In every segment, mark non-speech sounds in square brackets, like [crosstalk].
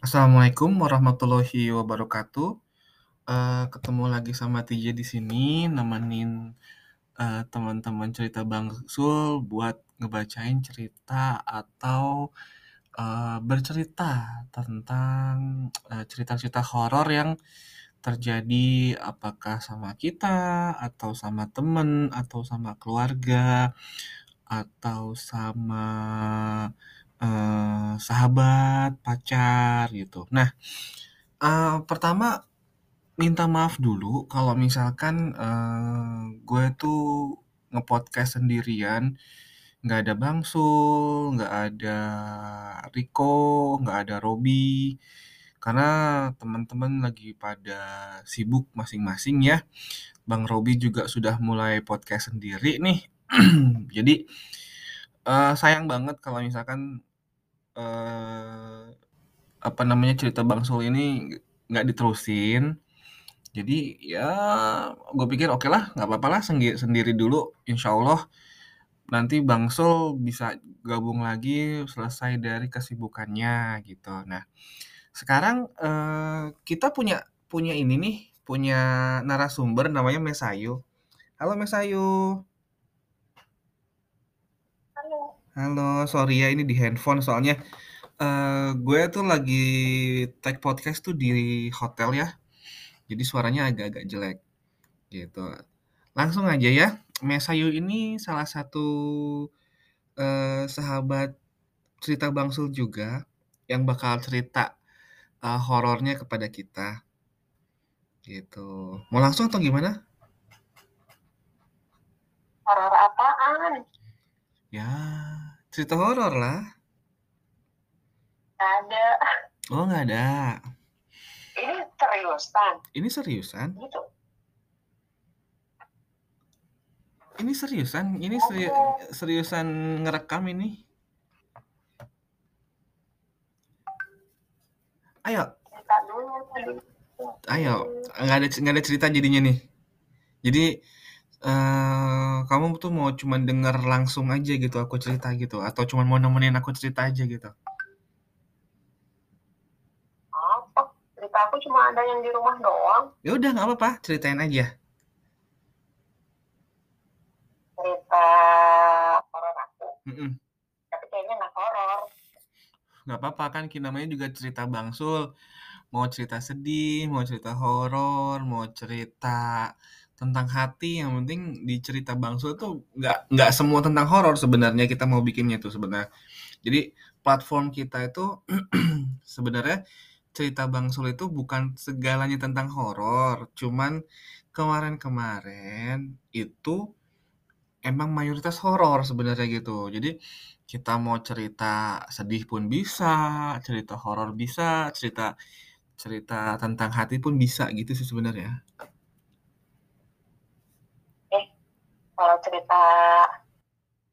Assalamualaikum warahmatullahi wabarakatuh. Eee, ketemu lagi sama TJ di sini, nemenin, eee, teman-teman cerita Bangsul buat ngebacain cerita atau, eee, bercerita tentang, cerita-cerita horor yang terjadi apakah sama kita, atau sama temen, atau sama keluarga, atau sama, eee, sahabat, pacar, gitu. Nah, eee, pertama minta maaf dulu kalau misalkan, eee, gue tuh nge-podcast sendirian, nggak ada Bangsul, nggak ada Riko, nggak ada Robi, karena teman-teman lagi pada sibuk masing-masing ya. Bang Robi juga sudah mulai podcast sendiri nih. [clears throat] Jadi, eee, sayang banget kalau misalkan, eee, apa namanya, cerita Bangsul ini nggak diterusin. Jadi ya gue pikir okelah, nggak apa-apalah senggi sendiri dulu, insyaallah nanti Bangsul bisa gabung lagi selesai dari kesibukannya gitu. Nah, sekarang, eee, kita punya punya ini nih, punya narasumber namanya Mesayu. Halo Mesayu. Halo. Sorry ya ini di handphone soalnya, eee, gue tuh lagi take podcast tuh di hotel ya, jadi suaranya agak-agak jelek, gitu. Langsung aja ya, Mesayu ini salah satu, eee, sahabat cerita Bangsul juga, yang bakal cerita, eee, horornya kepada kita. Gitu. Mau langsung atau gimana? Horor apaan? Ya, cerita horor lah. Nggak ada. Oh, nggak ada. Ini seriusan? Ini seriusan? Gitu. Ini seriusan? Ini seri seriusan ngerekam ini? Ayo. Ayo, nggak ada nggak ada cerita jadinya nih. Jadi, eee, kamu tuh mau cuman denger langsung aja gitu aku cerita gitu, atau cuman mau nemenin aku cerita aja gitu? Apa? Cerita aku cuma ada yang di rumah doang. Ya udah nggak apa-apa, ceritain aja. Cerita horor aku. Mhm. Tapi kayaknya nggak horor. Nggak apa-apa kan ki namanya juga cerita Bangsul. Mau cerita sedih, mau cerita horor, mau cerita tentang hati, yang penting di cerita Bangsul tuh nggak nggak semua tentang horor sebenarnya kita mau bikinnya tuh sebenarnya. Jadi platform kita itu [clears throat] sebenarnya cerita Bangsul itu bukan segalanya tentang horor, cuman kemarin-kemarin itu emang mayoritas horor sebenarnya gitu. Jadi kita mau cerita sedih pun bisa, cerita horor bisa, cerita cerita tentang hati pun bisa gitu sih sebenarnya. Eh, kalau cerita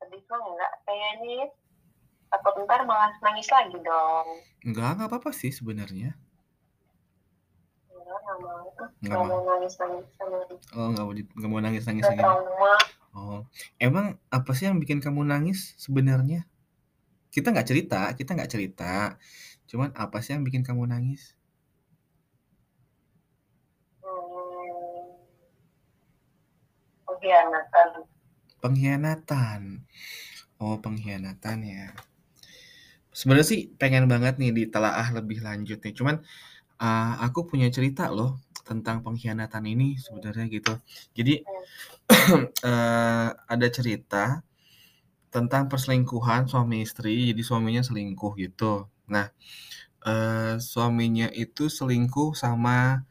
sedih mah enggak kayaknya. Takut ntar malah nangis lagi dong. Enggak, nggak apa-apa sih sebenarnya. Enggak, nggak mau. Nggak Nggak mau. mau nangis-nangis sama Oh, nggak mau di nggak mau nangis-nangis Udah lagi. Oh, emang apa sih yang bikin kamu nangis sebenarnya? Kita nggak cerita kita nggak cerita, cuman apa sih yang bikin kamu nangis? Hmm. Pengkhianatan. Pengkhianatan. Oh, pengkhianatan ya. Sebenarnya sih pengen banget nih ditelaah lebih lanjut nih, cuman, eee, aku punya cerita loh tentang pengkhianatan ini sebenarnya gitu. Jadi, eee, [clears throat] ada cerita tentang perselingkuhan suami istri, jadi suaminya selingkuh gitu. Nah, eee, suaminya itu selingkuh sama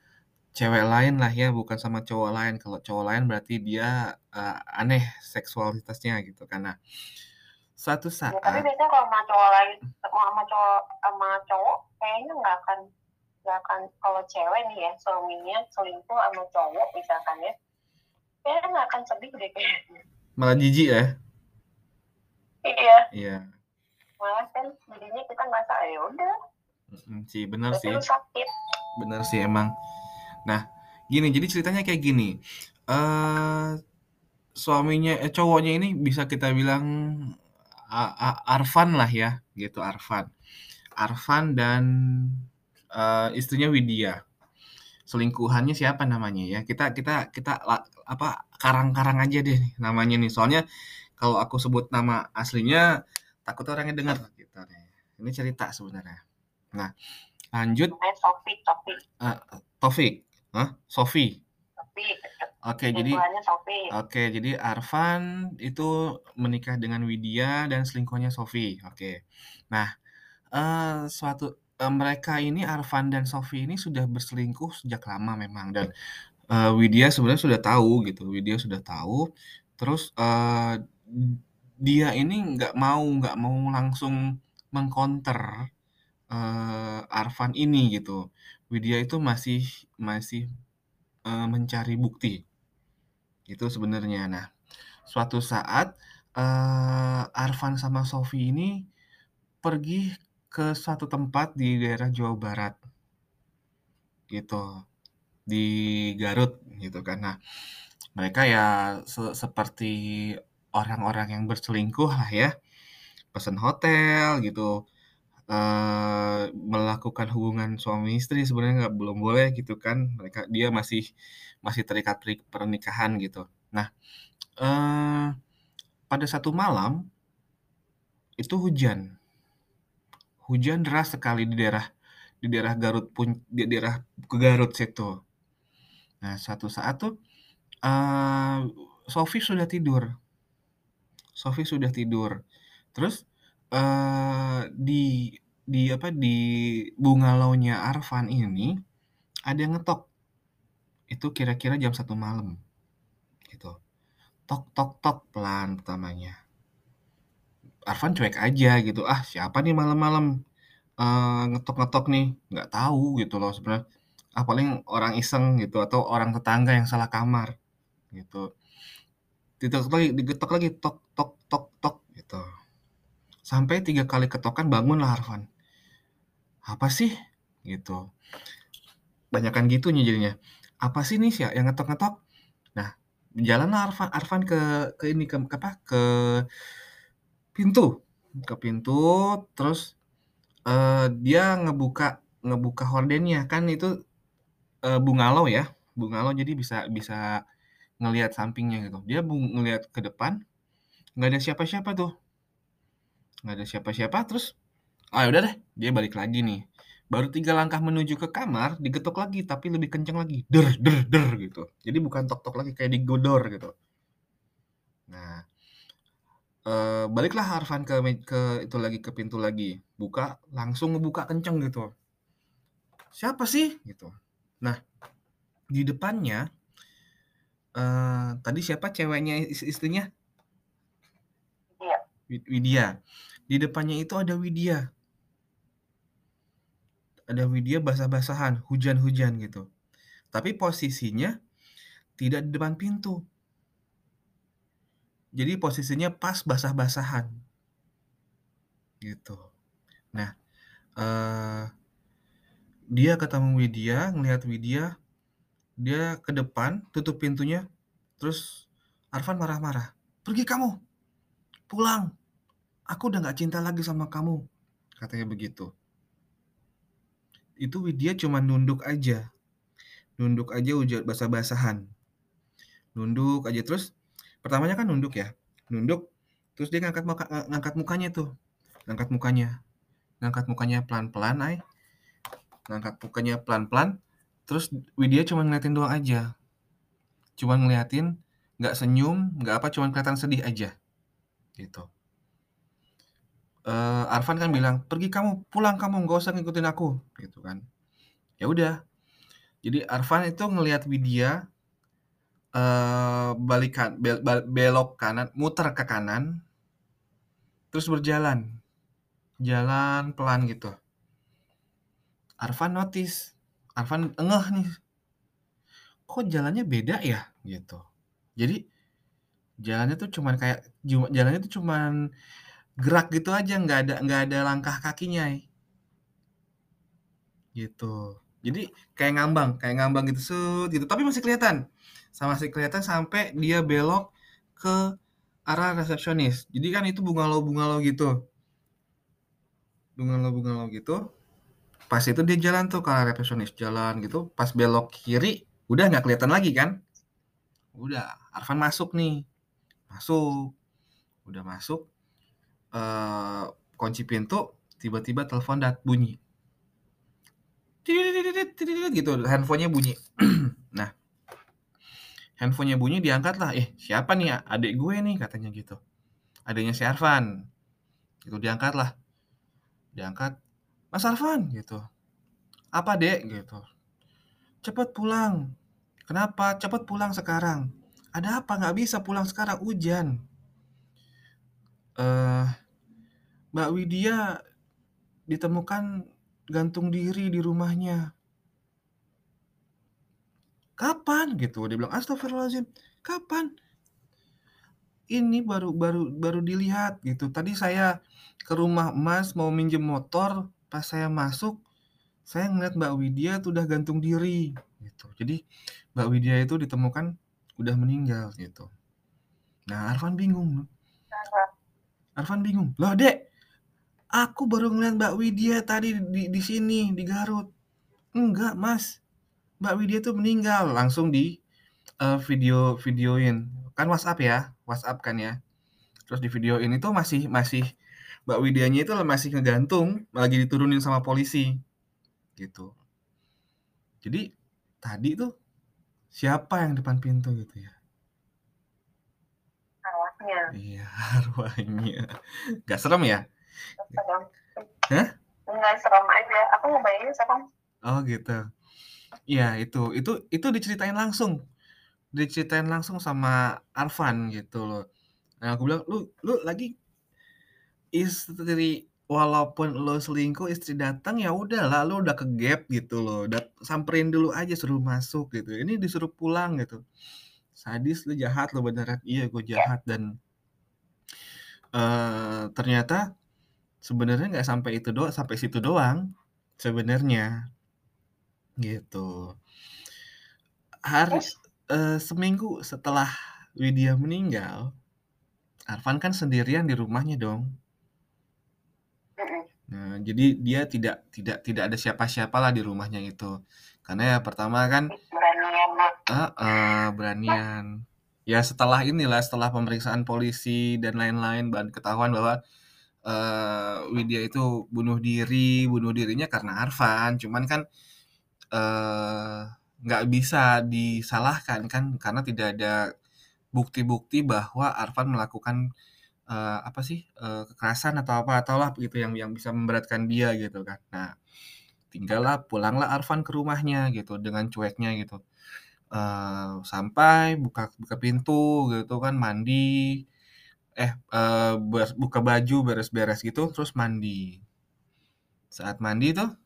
cewek lain lah ya, bukan sama cowok lain. Kalau cowok lain berarti dia, eee, aneh seksualitasnya gitu. Nah, suatu Ya, tapi saat biasanya kalau sama cowok lain, sama cowok sama cowok kayaknya nggak akan nggak akan kalau cewek nih ya suaminya selingkuh sama cowok misalkan ya, kayaknya nggak akan sedih deh kayaknya. Malah jijik ya? Iya. Iya. Malah kan jadinya kita ngerasa ya udah. Sih Berarti sih. sakit. Bener sih emang. Nah, gini, jadi ceritanya kayak gini, eee, suaminya eh, cowoknya ini bisa kita bilang a a Arfan lah ya, gitu Arfan. Arfan dan uh, istrinya Widya. Selingkuhannya siapa namanya ya? Kita kita kita apa karang-karang aja deh namanya nih. Soalnya kalau aku sebut nama aslinya takut orangnya dengar gitu nih ini cerita sebenarnya. Nah lanjut. Sofi Sofi uh, Taufik Hah? Sofi Oke, jadi Oke, jadi Arfan itu menikah dengan Widya dan selingkuhnya Sofi. Oke. Nah, uh, suatu uh, mereka ini Arfan dan Sofi ini sudah berselingkuh sejak lama memang dan uh, Widya sebenarnya sudah tahu gitu. Widya sudah tahu. Terus uh, dia ini nggak mau nggak mau langsung mengkonter uh, Arfan ini gitu. Widya itu masih masih uh, mencari bukti itu sebenarnya. Nah, suatu saat uh, Arfan sama Sofi ini pergi ke suatu tempat di daerah Jawa Barat. Gitu. Di Garut gitu. Nah, mereka ya se seperti orang-orang yang berselingkuh lah ya. Pesan hotel gitu. Uh, melakukan hubungan suami istri sebenarnya nggak belum boleh gitu kan mereka dia masih masih terikat pernikahan gitu. Nah, eh, pada satu malam itu hujan. Hujan deras sekali di daerah di daerah Garut pun di daerah ke Garut situ. Nah, suatu saat tuh uh, Sofi sudah tidur. Sofi sudah tidur. Terus uh, di di apa di bungalaunya Arfan ini ada yang ngetok. Itu kira-kira jam satu malam. Gitu. Tok tok tok pelan pertamanya. Arfan cuek aja gitu. Ah siapa nih malam-malam uh, ngetok-ngetok nih? Nggak tahu gitu loh sebenarnya. Ah paling orang iseng gitu atau orang tetangga yang salah kamar gitu. Digetok lagi digetok lagi tok tok tok tok gitu sampai tiga kali ketokan bangun lah Arfan apa sih gitu banyakan gitu jadinya apa sih nih sih yang ngetok-ngetok? Nah, jalanlah Arfan Arfan ke ke ini ke, ke apa? Ke pintu, ke pintu terus uh, dia ngebuka ngebuka hordennya kan itu uh, bungalow ya, bungalow jadi bisa bisa ngelihat sampingnya gitu. Dia ngelihat ke depan nggak ada siapa-siapa tuh. Nggak ada siapa-siapa terus ah udah deh, dia balik lagi nih. Baru tiga langkah menuju ke kamar digetok lagi tapi lebih kencang lagi. Der der der gitu. Jadi bukan tok tok lagi kayak digodor gitu. Nah e, baliklah Arfan ke ke itu lagi ke pintu lagi. Buka langsung ngebuka kenceng gitu. Siapa sih? Gitu. Nah di depannya e, tadi siapa ceweknya istrinya? Widya di depannya itu ada Widya ada Widya basah-basahan, hujan-hujan gitu. Tapi posisinya tidak di depan pintu. Jadi posisinya pas basah-basahan. Gitu. Nah, uh, dia ketemu Widya, ngelihat Widya, dia ke depan, tutup pintunya, terus Arfan marah-marah. Pergi kamu, pulang. Aku udah gak cinta lagi sama kamu. Katanya begitu itu Widya cuma nunduk aja. Nunduk aja ujar basah-basahan. Nunduk aja terus pertamanya kan nunduk ya. Nunduk terus dia ngangkat muka, ngangkat mukanya tuh. Ngangkat mukanya. Ngangkat mukanya pelan-pelan ay. Ngangkat mukanya pelan-pelan. Terus Widya cuma ngeliatin doang aja. Cuma ngeliatin, nggak senyum, nggak apa, cuma kelihatan sedih aja. Gitu uh, Arfan kan bilang pergi kamu pulang kamu nggak usah ngikutin aku. Gitu kan. Ya udah. Jadi Arfan itu ngelihat Widya uh, balikan bel, bel, belok kanan muter ke kanan terus berjalan. Jalan pelan gitu. Arfan notice Arfan engeh nih. Kok jalannya beda ya? Gitu. Jadi jalannya tuh cuman kayak jalannya tuh cuman gerak gitu aja nggak ada nggak ada langkah kakinya. Gitu. Jadi kayak ngambang kayak ngambang gitu sud gitu. Tapi masih kelihatan. Sama masih kelihatan sampai dia belok ke arah resepsionis. Jadi kan itu bunga lo bunga lo gitu. Bunga lo bunga lo gitu. Pas itu dia jalan tuh ke arah resepsionis jalan gitu. Pas belok kiri udah nggak kelihatan lagi kan? Udah Arfan masuk nih. Masuk. Udah masuk eh, kunci pintu tiba-tiba telepon dat bunyi. Gitu handphonenya bunyi. [clears throat] Nah handphonenya bunyi diangkat lah eh siapa nih adik gue nih katanya gitu. Adanya si Arfan gitu diangkat lah diangkat Mas Arfan gitu. Apa dek? gitu. Cepet pulang. Kenapa? Cepet pulang sekarang. Ada apa? Nggak bisa pulang sekarang. Hujan. Eh Mbak Widya ditemukan gantung diri di rumahnya. Kapan? Gitu dia bilang astagfirullahaladzim kapan? Ini baru baru baru dilihat gitu. Tadi saya ke rumah emas mau minjem motor pas saya masuk saya ngeliat Mbak Widya tuh udah gantung diri gitu. Jadi Mbak Widya itu ditemukan udah meninggal gitu. Nah Arfan bingung Arfan bingung loh dek aku baru ngeliat Mbak Widya tadi di, di sini di Garut. Enggak mas. Mbak Widya tuh meninggal. Langsung di uh, video videoin. Kan WhatsApp ya WhatsApp kan ya. Terus di videoin itu masih masih Mbak Widyanya itu masih ngegantung lagi diturunin sama polisi. Gitu. Jadi tadi tuh siapa yang depan pintu gitu ya? Arwahnya. Iya [laughs] arwahnya. Gak serem ya serem Hah? nggak serem aja. Aku ngebayangin serem. Oh gitu. Iya itu. Itu itu diceritain langsung. Diceritain langsung sama Arfan gitu loh. Nah aku bilang lu lu lagi istri walaupun lo selingkuh istri datang ya udah lah lo udah ke gap gitu loh. Udah samperin dulu aja suruh masuk gitu. Ini disuruh pulang gitu. Sadis lu jahat lo beneran. Iya gue jahat dan uh, ternyata sebenarnya nggak sampai itu doang sampai situ doang sebenarnya. Gitu. Hari uh, seminggu setelah Widya meninggal Arfan kan sendirian di rumahnya dong. Nah, jadi dia tidak tidak tidak ada siapa-siapa lah di rumahnya itu. Karena ya pertama kan uh, uh, beranian. Ya setelah inilah setelah pemeriksaan polisi dan lain-lain bahan ketahuan bahwa uh, Widya itu bunuh diri, bunuh dirinya karena Arfan. Cuman kan nggak uh, bisa disalahkan kan karena tidak ada bukti-bukti bahwa Arfan melakukan uh, apa sih uh, kekerasan atau apa atau lah begitu yang yang bisa memberatkan dia gitu kan. Nah, tinggallah pulanglah Arfan ke rumahnya gitu dengan cueknya gitu. Uh, sampai buka buka pintu gitu kan mandi eh uh, buka baju beres-beres gitu terus mandi. Saat mandi tuh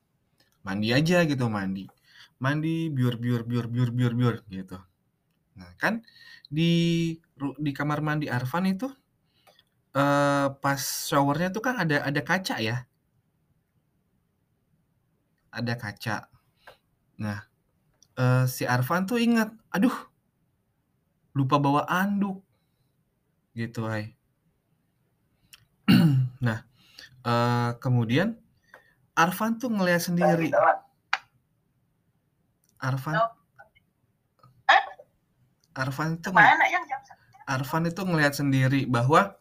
mandi aja gitu mandi. Mandi biur biur biur biur biur biur gitu. Nah kan di di kamar mandi Arfan itu uh, pas showernya tuh kan ada ada kaca ya. Ada kaca. Nah uh, si Arfan tuh ingat aduh lupa bawa anduk. Gitu ay [clears throat] nah uh, kemudian Arfan tuh ngeliat sendiri. Arfan? Arfan itu Arfan itu ngelihat sendiri bahwa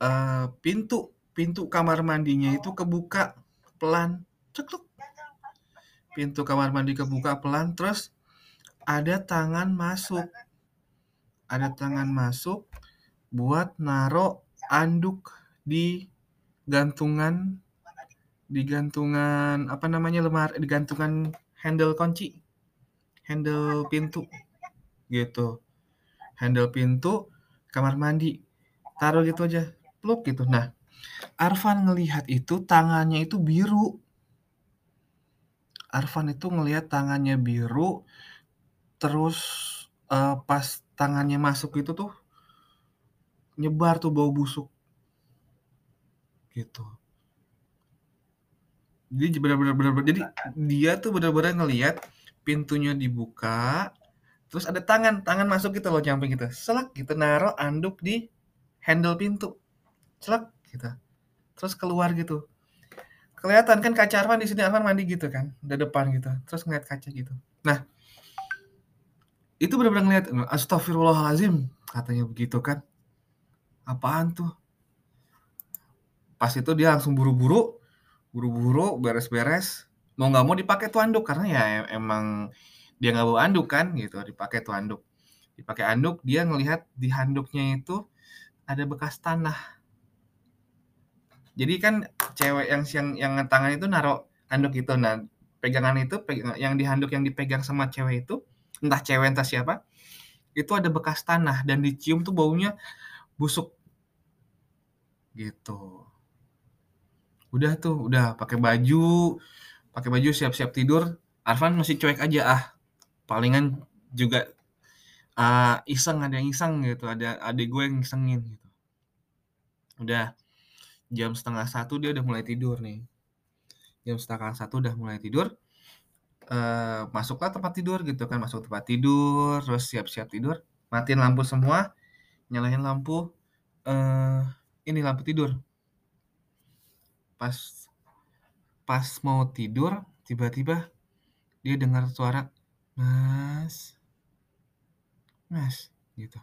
uh, pintu pintu kamar mandinya itu kebuka pelan. Cekluk. Pintu kamar mandi kebuka pelan terus ada tangan masuk. Ada tangan masuk buat naro anduk di gantungan di gantungan apa namanya lemari di gantungan handle kunci handle pintu gitu. Handle pintu kamar mandi taruh gitu aja pluk gitu. Nah Arfan ngelihat itu tangannya itu biru. Arfan itu ngelihat tangannya biru terus uh, pas tangannya masuk itu tuh nyebar tuh bau busuk gitu jadi benar-benar jadi dia tuh benar-benar ngelihat pintunya dibuka terus ada tangan tangan masuk gitu loh nyamping gitu selak gitu naruh anduk di handle pintu celak gitu terus keluar gitu kelihatan kan kaca Arfan di sini Arfan mandi gitu kan, di depan gitu, terus ngeliat kaca gitu. Nah, itu benar-benar ngeliat, astagfirullahalazim, katanya begitu kan. Apaan tuh? Pas itu dia langsung buru-buru, buru-buru, beres-beres, mau nggak mau dipakai tuh anduk karena ya emang dia nggak bawa anduk kan gitu, dipakai tuh anduk. Dipakai anduk, dia ngelihat di handuknya itu ada bekas tanah. Jadi kan cewek yang yang yang tangan itu naruh handuk itu. Nah pegangan itu pegang, yang di handuk yang dipegang sama cewek itu entah cewek entah siapa itu ada bekas tanah dan dicium tuh baunya busuk. Gitu udah tuh udah pakai baju pakai baju siap-siap tidur. Arfan masih cuek aja ah palingan juga uh, iseng ada yang iseng gitu ada adik gue yang isengin gitu. Udah jam setengah satu dia udah mulai tidur nih. Jam setengah satu udah mulai tidur uh, masuklah tempat tidur gitu kan masuk tempat tidur terus siap-siap tidur matiin lampu semua nyalain lampu uh, ini lampu tidur pas pas mau tidur tiba-tiba dia dengar suara mas mas gitu.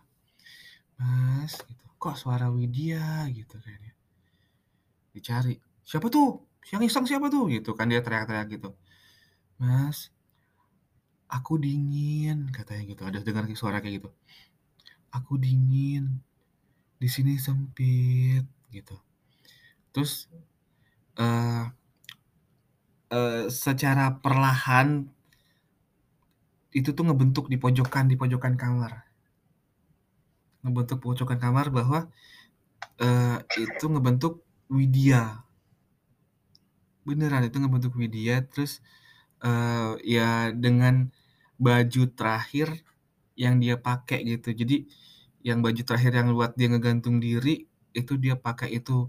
Mas gitu. Kok suara Widya? gitu kayaknya dicari. Siapa tuh? Yang iseng siapa tuh? gitu kan dia teriak-teriak gitu. Mas aku dingin katanya gitu. Ada dengar suara kayak gitu. Aku dingin di sini sempit gitu. Terus uh, uh, secara perlahan itu tuh ngebentuk di pojokan di pojokan kamar ngebentuk pojokan kamar bahwa uh, itu ngebentuk Widya. Beneran itu ngebentuk Widya terus uh, ya dengan baju terakhir yang dia pakai gitu. Jadi yang baju terakhir yang buat dia ngegantung diri itu dia pakai itu.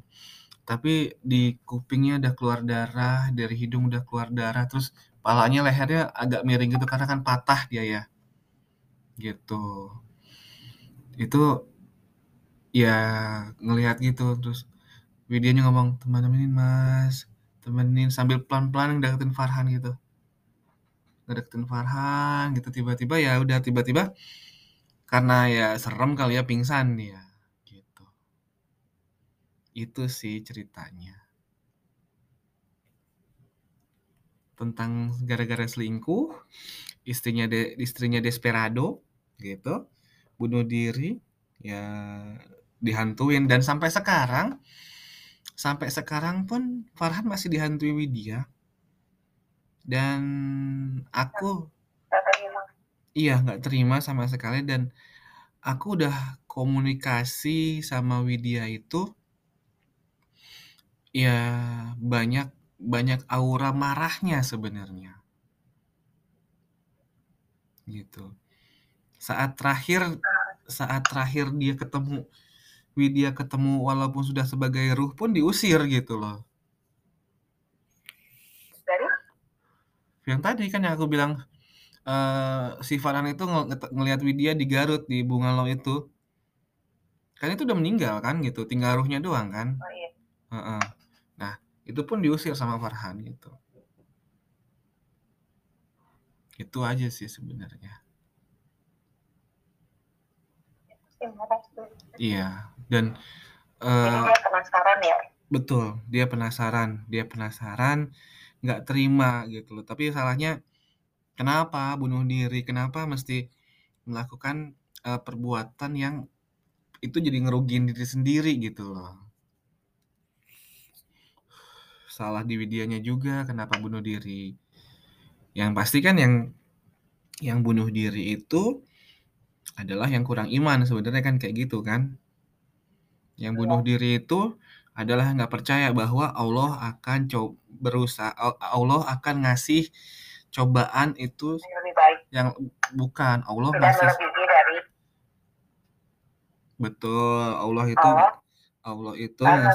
Tapi di kupingnya udah keluar darah, dari hidung udah keluar darah, terus palanya lehernya agak miring gitu karena kan patah dia ya. Gitu. Itu ya ngelihat gitu terus Widianya ngomong, teman temenin mas, temenin sambil pelan-pelan deketin Farhan gitu. Ngedeketin Farhan gitu tiba-tiba ya udah tiba-tiba karena ya serem kali ya pingsan dia. Itu sih ceritanya. Tentang gara-gara selingkuh, istrinya de, istrinya desperado gitu, bunuh diri, ya dihantuin. Dan sampai sekarang sampai sekarang pun Farhan masih dihantui Widya. Dan aku iya nggak terima sama sekali. Dan aku udah komunikasi sama Widya itu ya banyak banyak aura marahnya sebenarnya gitu saat terakhir saat terakhir dia ketemu Widya ketemu walaupun sudah sebagai ruh pun diusir gitu loh. Dari? Yang tadi kan yang aku bilang uh, si Farhan itu ng ngelihat Widya di Garut di Bungalow itu. Kan itu udah meninggal kan gitu, tinggal ruhnya doang kan. Oh, iya. uh -uh. Itu pun diusir sama Farhan gitu. Itu aja sih sebenarnya. Iya, dan uh, dia penasaran ya. Betul, dia penasaran, dia penasaran, nggak terima gitu loh. Tapi salahnya kenapa bunuh diri? Kenapa mesti melakukan uh, perbuatan yang itu jadi ngerugiin diri sendiri gitu loh. Salah di videonya juga kenapa bunuh diri. Yang pasti kan yang yang bunuh diri itu adalah yang kurang iman sebenarnya kan kayak gitu kan. Yang bunuh diri itu adalah nggak percaya bahwa Allah akan coba berusaha Allah akan ngasih cobaan itu yang lebih baik. Yang bukan Allah Sudah ngasih dari Betul, Allah itu Allah, Allah itu akan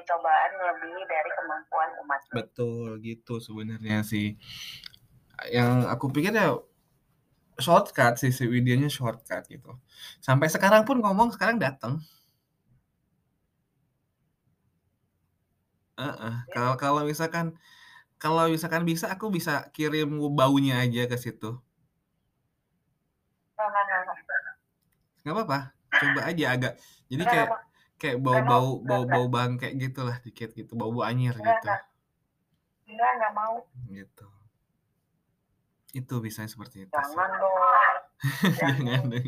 memberi cobaan lebih dari kemampuan umat. Betul, gitu sebenarnya sih. Yang aku pikir ya shortcut sih si videonya shortcut gitu. Sampai sekarang pun ngomong sekarang datang. Kalau kalau misalkan kalau misalkan bisa aku bisa kirim baunya aja ke situ. Nggak apa-apa, coba aja agak jadi kayak kayak bau-bau bau-bau bangke gitulah dikit gitu, bau-bau anyir gitu. Enggak, enggak mau. Gitu. Itu biasanya seperti itu sih. Jangan dong. [laughs] Jangan deh.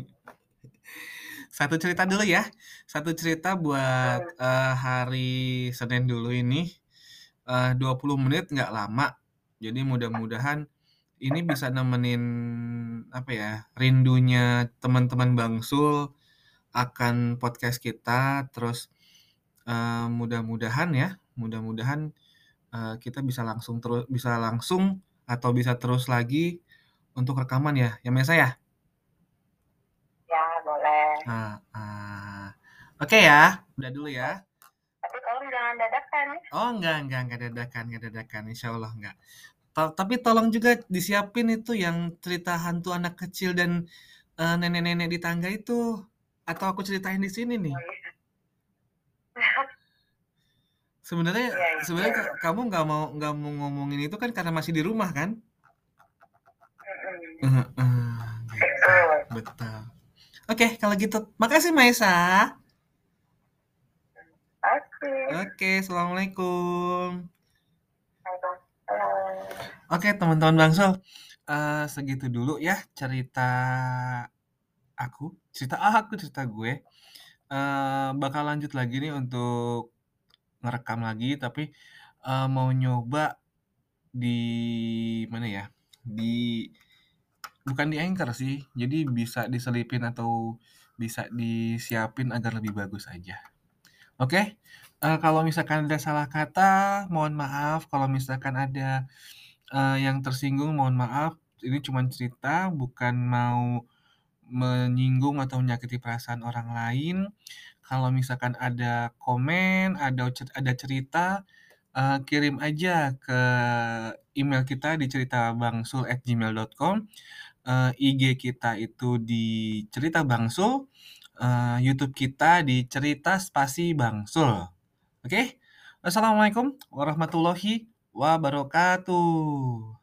Satu cerita dulu ya. Satu cerita buat eh, hari Senin dulu ini. Eh, 20 menit nggak lama. Jadi mudah-mudahan ini bisa nemenin apa ya rindunya teman-teman Bangsul akan podcast kita. Terus eh, mudah-mudahan ya, mudah-mudahan eh, kita bisa langsung terus bisa langsung atau bisa terus lagi untuk rekaman ya, ya Mesa ya. Ya, boleh. Ah, ah. Oke ya, udah dulu ya. Tapi tolong jangan dadakan. Oh enggak, enggak, enggak dadakan, enggak dadakan, insya Allah enggak. Ta- tapi tolong juga disiapin itu yang cerita hantu anak kecil dan eh, nenek-nenek di tangga itu. Atau aku ceritain di sini nih. [laughs] Sebenarnya, Iya, sebenarnya ka- kamu nggak mau nggak mau ngomongin itu kan karena masih di rumah kan? Eh, gitu. Betul. Oke, kalau gitu, makasih Maesa. Oke. Oke, assalamualaikum. Oke, teman-teman Bangsol, eh, segitu dulu ya cerita aku, cerita aku, cerita gue. Eh, bakal lanjut lagi nih untuk ngerekam lagi, tapi eh, mau nyoba di mana ya? Di bukan di Anchor sih, jadi bisa diselipin atau bisa disiapin agar lebih bagus aja. Oke, eh, kalau misalkan ada salah kata, mohon maaf. Kalau misalkan ada eh, yang tersinggung, mohon maaf. Ini cuma cerita, bukan mau menyinggung atau menyakiti perasaan orang lain. Kalau misalkan ada komen, ada ada cerita, eh, kirim aja ke email kita di ceritabangsul@gmail.com. Eh, IG kita itu di cerita bangsul. Eh, YouTube kita di cerita spasi bangsul. Oke? Assalamualaikum warahmatullahi wabarakatuh.